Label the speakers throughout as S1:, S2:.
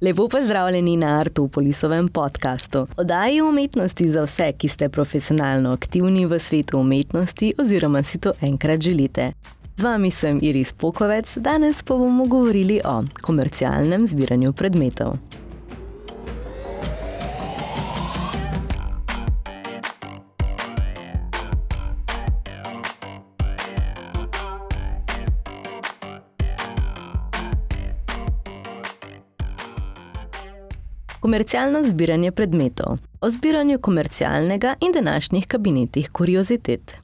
S1: Lepo pozdravljeni na Artopolisovem podkastu. Oddaji umetnosti za vse, ki ste profesionalno aktivni v svetu umetnosti oziroma si to enkrat želite. Z vami sem Iris Pokovec, danes pa bomo govorili o komercialnem zbiranju predmetov. Komercialno zbiranje predmetov. O zbiranju komercialnega in današnjih kabinetih kuriozitet.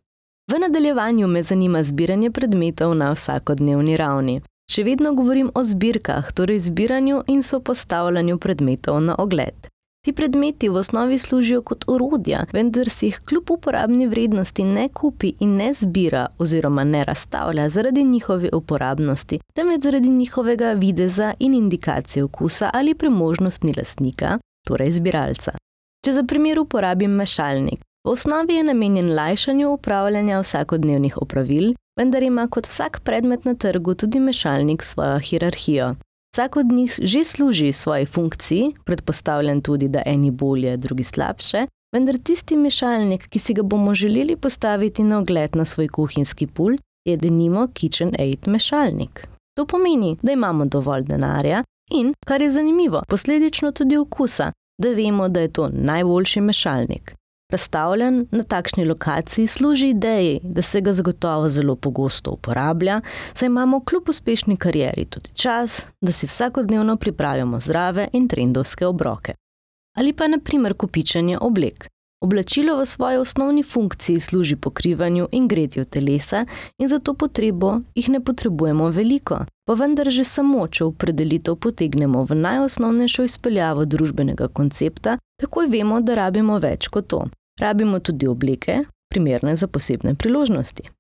S1: V nadaljevanju me zanima zbiranje predmetov na vsakodnevni ravni. Še vedno govorim o zbirkah, torej zbiranju in sopostavljanju predmetov na ogled. Ti predmeti v osnovi služijo kot orodja, vendar si jih kljub uporabni vrednosti ne kupi in ne zbira oziroma ne razstavlja zaradi njihove uporabnosti, temveč zaradi njihovega videza in indikacije okusa ali premožnostni lastnika, torej zbiralca. Če za primer uporabim mešalnik, v osnovi je namenjen lajšanju upravljanja vsakodnevnih opravil, vendar ima kot vsak predmet na trgu tudi mešalnik svojo hierarhijo. Vsak od njih že služi svoji funkciji, predpostavljam tudi, da eni bolje, drugi slabše, vendar tisti mešalnik, ki si ga bomo želeli postaviti na ogled na svoj kuhinjski pult, je denimo Kitchen Aid mešalnik. To pomeni, da imamo dovolj denarja in, kar je zanimivo, posledično tudi okusa, da vemo, da je to najboljši mešalnik. Razstavljen na takšni lokaciji služi ideji, da se ga zagotovo zelo pogosto uporablja, saj imamo kljub uspešni karieri tudi čas, da si vsakodnevno pripravimo zdrave in trendovske obroke. Ali pa naprimer kopičenje oblek. Oblačilo v svoji osnovni funkciji služi pokrivanju in gretju telesa in za to potrebo jih ne potrebujemo veliko, pa vendar že samo, če opredelitev potegnemo v najosnovnejšo izpeljavo družbenega koncepta, takoj vemo, da rabimo več kot to. Rabimo tudi obleke, primerne za posebne priložnosti.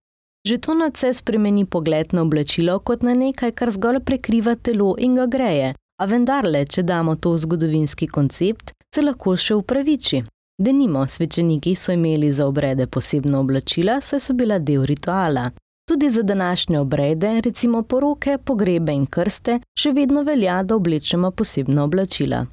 S1: Že to nad se spremeni pogled na oblačilo kot na nekaj, kar zgolj prekriva telo in ga greje, a vendarle, če damo to v zgodovinski koncept, se lahko še upraviči. Denimo, svečeniki so imeli za obrede posebna oblačila, saj so bila del rituala. Tudi za današnje obrede, recimo poroke, pogrebe in krste, še vedno velja, da oblečemo posebna oblačila.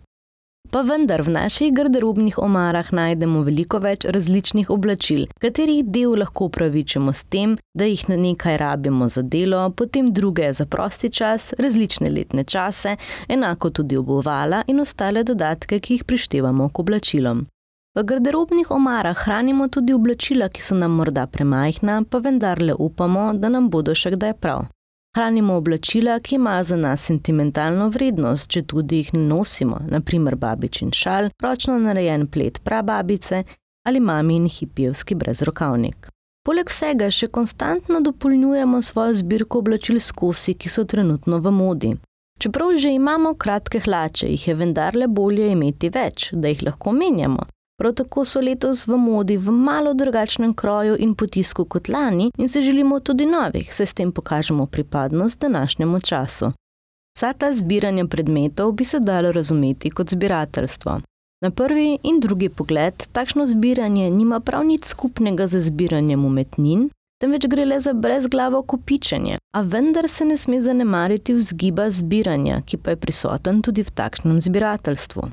S1: Pa vendar v naših garderobnih omarah najdemo veliko več različnih oblačil, katerih del lahko upravičimo s tem, da jih na nekaj rabimo za delo, potem druge za prosti čas, različne letne čase, enako tudi obuvala in ostale dodatke, ki jih prištevamo k oblačilom. V garderobnih omarah hranimo tudi oblačila, ki so nam morda premajhna, pa vendarle upamo, da nam bodo še kdaj prav. Hranimo oblačila, ki imajo za nas sentimentalno vrednost, če tudi jih ne nosimo, naprimer babičin šal, ročno narejen plet prababice ali mamin hipijevski brezrokavnik. Poleg vsega še konstantno dopolnjujemo svojo zbirko oblačil s kosi, ki so trenutno v modi. Čeprav že imamo kratke hlače, jih je vendarle bolje imeti več, da jih lahko menjamo, Prav tako so letos v modi v malo drugačnem kroju in potisku kot lani in se želimo tudi novih, saj s tem pokažemo pripadnost današnjemu času. Vsa ta zbiranja predmetov bi se dalo razumeti kot zbirateljstvo. Na prvi in drugi pogled takšno zbiranje nima prav nič skupnega z zbiranjem umetnin, temveč gre le za brezglavo kopičenje, a vendar se ne sme zanemariti vzgiba zbiranja, ki pa je prisoten tudi v takšnem zbirateljstvu.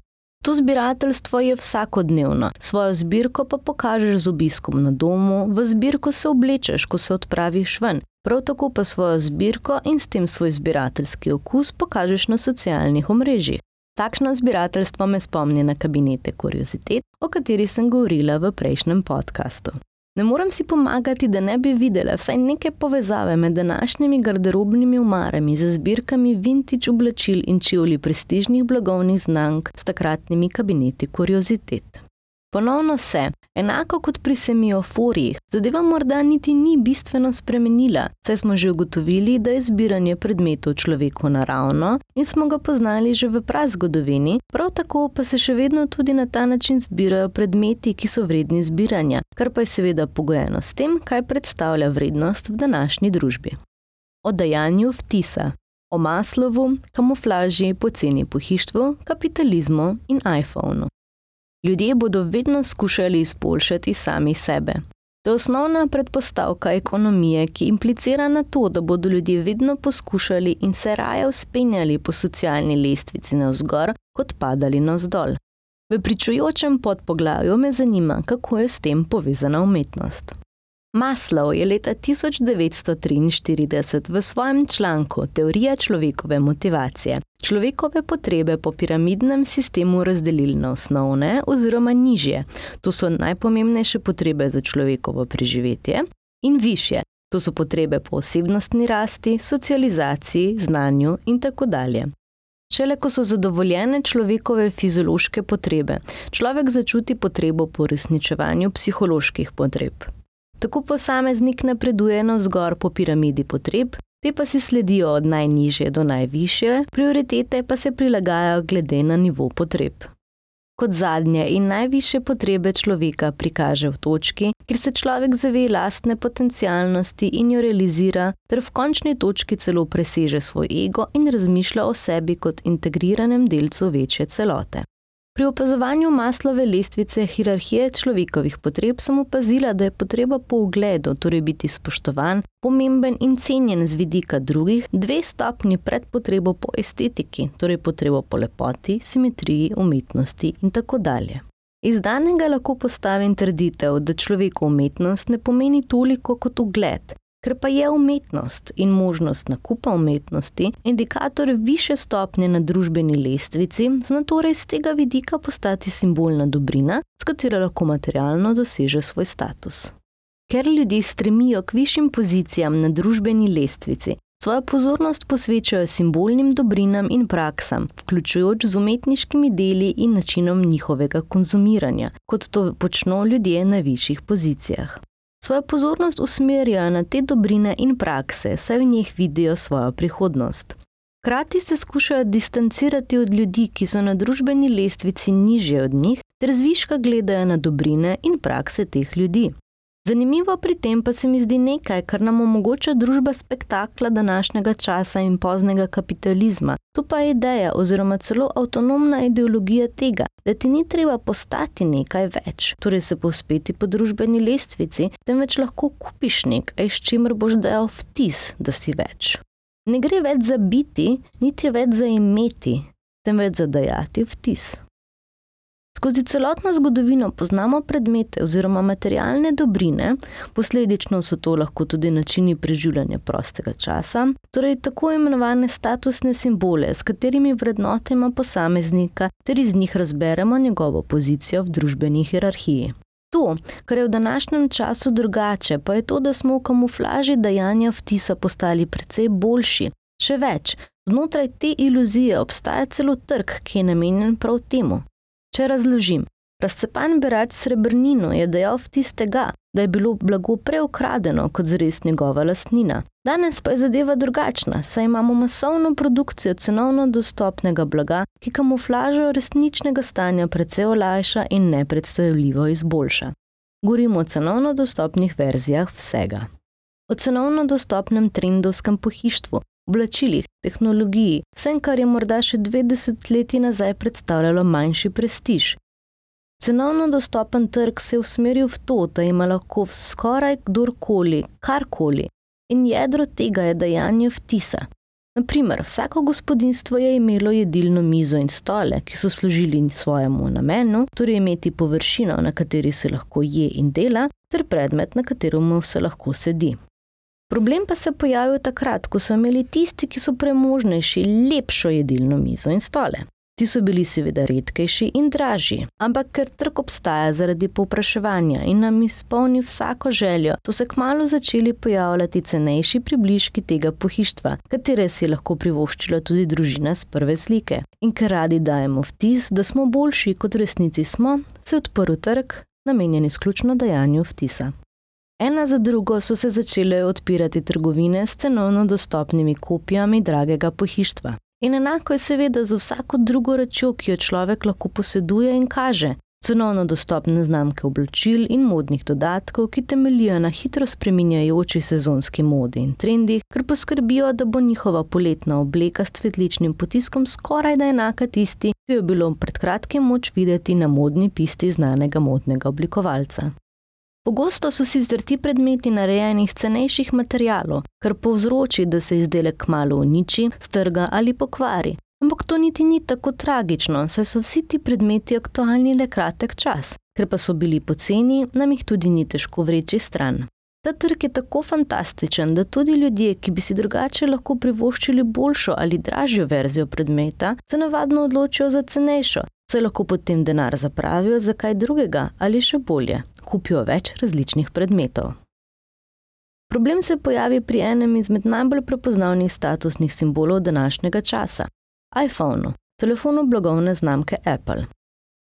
S1: To zbirateljstvo je vsakodnevno, svojo zbirko pa pokažeš z obiskom na domu, v zbirko se oblečeš, ko se odpraviš ven, prav tako pa svojo zbirko in s tem svoj zbirateljski okus pokažeš na socialnih omrežjih. Takšno zbirateljstvo me spomni na kabinete kuriozitet, o kateri sem govorila v prejšnjem podkastu. Ne morem si pomagati, da ne bi videla vsaj neke povezave med današnjimi garderobnimi umarami z zbirkami vintage oblačil in čevlji prestižnih blagovnih znamk s takratnimi kabineti kuriozitet. Ponovno se, enako kot pri semioforjih, zadeva morda niti ni bistveno spremenila, saj smo že ugotovili, da je zbiranje predmetov človeku naravno in smo ga poznali že v prazgodovini, prav tako pa se še vedno tudi na ta način zbirajo predmeti, ki so vredni zbiranja, kar pa je seveda pogojeno s tem, kaj predstavlja vrednost v današnji družbi. O dajanju vtisa. O maslovu, kamuflaži, poceni pohištvu, kapitalizmu in iPhonu. Ljudje bodo vedno skušali izboljšati sami sebe. To je osnovna predpostavka ekonomije, ki implicira na to, da bodo ljudje vedno poskušali in se raje uspenjali po socialni lestvici navzgor, kot padali navzdol. V pričujočem podpoglavju me zanima, kako je s tem povezana umetnost. Maslow je leta 1943 v svojem članku Teorija človekove motivacije človekove potrebe po piramidnem sistemu razdelil na osnovne oziroma nižje, to so najpomembnejše potrebe za človekovo preživetje, in više, to so potrebe po osebnostni rasti, socializaciji, znanju in tako dalje. Šele ko so zadovoljene človekove fiziološke potrebe, človek začuti potrebo po resničevanju psiholoških potreb. Tako posameznik napreduje na vzgor po piramidi potreb, te pa si sledijo od najnižje do najvišje, prioritete pa se prilagajajo glede na nivo potreb. Kot zadnje in najviše potrebe človeka prikaže v točki, kjer se človek zave lastne potencialnosti in jo realizira, ter v končni točki celo preseže svoj ego in razmišlja o sebi kot integriranem delcu večje celote. Pri opazovanju maslove lestvice hierarhije človekovih potreb sem opazila, da je potreba po ugledu, torej biti spoštovan, pomemben in cenjen z vidika drugih, dve stopni pred potrebo po estetiki, torej potrebo po lepoti, simetriji, umetnosti in tako dalje. Iz danega lahko postavim trditev, da človeku umetnost ne pomeni toliko kot ugled, Ker pa je umetnost in možnost nakupa umetnosti indikator više stopnje na družbeni lestvici, zna torej z tega vidika postati simbolna dobrina, s katero lahko materialno doseže svoj status. Ker ljudje stremijo k višjim pozicijam na družbeni lestvici, svojo pozornost posvečajo simbolnim dobrinam in praksam, vključujoč z umetniškimi deli in načinom njihovega konzumiranja, kot to počno ljudje na višjih pozicijah svojo pozornost usmerjajo na te dobrine in prakse, saj v njih vidijo svojo prihodnost. Hkrati se skušajo distancirati od ljudi, ki so na družbeni lestvici nižje od njih, ter zviška gledajo na dobrine in prakse teh ljudi. Zanimivo pri tem pa se mi zdi nekaj, kar nam omogoča družba spektakla današnjega časa in poznega kapitalizma. Tu pa je ideja oziroma celo avtonomna ideologija tega, da ti ni treba postati nekaj več, torej se povzpeti po družbeni lestvici, temveč lahko kupiš nekaj, s čimer boš dajal vtis, da si več. Ne gre več za biti, niti več za imeti, temveč za dajati vtis. Skozi celotno zgodovino poznamo predmete oziroma materialne dobrine, posledično so to lahko tudi načini preživljanja prostega časa, torej tako imenovane statusne simbole, s katerimi vrednotimo posameznika ter iz njih razberemo njegovo pozicijo v družbeni hierarhiji. To, kar je v današnjem času drugače, pa je to, da smo v kamuflaži dajanja vtisa postali precej boljši. Še več, znotraj te iluzije obstaja celo trg, ki je namenjen prav temu. Če razložim, razcepan berač srebrnino je dejal vtis tega, da je bilo blago preukradeno kot zres njegova lastnina. Danes pa je zadeva drugačna, saj imamo masovno produkcijo cenovno dostopnega blaga, ki kamuflažo resničnega stanja precej olajša in nepredstavljivo izboljša. Govorimo o cenovno dostopnih verzijah vsega. O cenovno dostopnem trendovskem pohištvu, oblačilih, tehnologiji, vsem, kar je morda še 20 let nazaj predstavljalo manjši prestiž. Cenovno dostopen trg se je usmeril v to, da ima lahko skoraj kdorkoli, karkoli, in jedro tega je dajanje vtisa. Naprimer, vsako gospodinstvo je imelo jedilno mizo in stole, ki so služili svojemu namenu, torej imeti površino, na kateri se lahko je in dela, ter predmet, na katerem se lahko sedi. Problem pa se je pojavil takrat, ko so imeli tisti, ki so premožnejši, lepšo jedilno mizo in stole. Ti so bili seveda redkejši in dražji, ampak ker trg obstaja zaradi povpraševanja in nam izpolni vsako željo, so se kmalo začeli pojavljati cenejši približki tega pohištva, katere si je lahko privoščila tudi družina z prve slike. In ker radi dajemo vtis, da smo boljši kot resnici smo, se je odprl trg, namenjen izključno dajanju vtisa. Ena za drugo so se začele odpirati trgovine s cenovno dostopnimi kopijami dragega pohištva. In enako je seveda za vsako drugo rečjo, ki jo človek lahko poseduje in kaže. Cenovno dostopne znamke oblačil in modnih dodatkov, ki temeljijo na hitro spreminjajoči sezonski modi in trendih, ker poskrbijo, da bo njihova poletna obleka s cvetličnim potiskom skoraj da enaka tisti, ki jo je bilo pred kratkim moč videti na modni pisti znanega modnega oblikovalca. Pogosto so sicer ti predmeti narejeni iz cenejših materijalov, kar povzroči, da se izdelek malo uniči, strga ali pokvari. Ampak to niti ni tako tragično, saj so vsi ti predmeti aktualni le kratek čas, ker pa so bili poceni, nam jih tudi ni težko vreči stran. Ta trg je tako fantastičen, da tudi ljudje, ki bi si drugače lahko privoščili boljšo ali dražjo verzijo predmeta, se navadno odločijo za cenejšo, saj lahko potem denar zapravijo za kaj drugega ali še bolje, kupijo več različnih predmetov. Problem se pojavi pri enem izmed najbolj prepoznavnih statusnih simbolov današnjega časa - iPhonu, telefonu blagovne znamke Apple.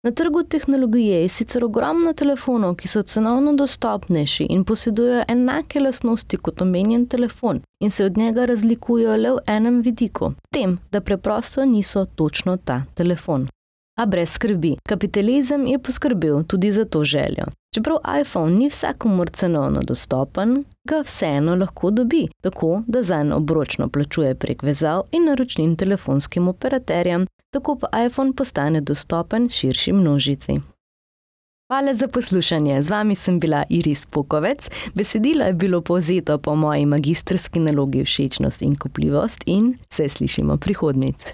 S1: Na trgu tehnologije je sicer ogromno telefonov, ki so cenovno dostopnejši in posedujejo enake lastnosti kot omenjen telefon in se od njega razlikujejo le v enem vidiku, tem, da preprosto niso točno ta telefon. A brez skrbi, kapitalizem je poskrbel tudi za to željo. Čeprav iPhone ni vsakomur cenovno dostopen, ga vseeno lahko dobi, tako da za en obročno plačuje prek vezav in naročnin telefonskim operaterjem, tako pa iPhone postane dostopen širši množici. Hvala za poslušanje. Z vami sem bila Iris Pokovec. Besedilo je bilo povzeto po moji magistrski nalogi všečnost in kupljivost in se slišimo prihodnic.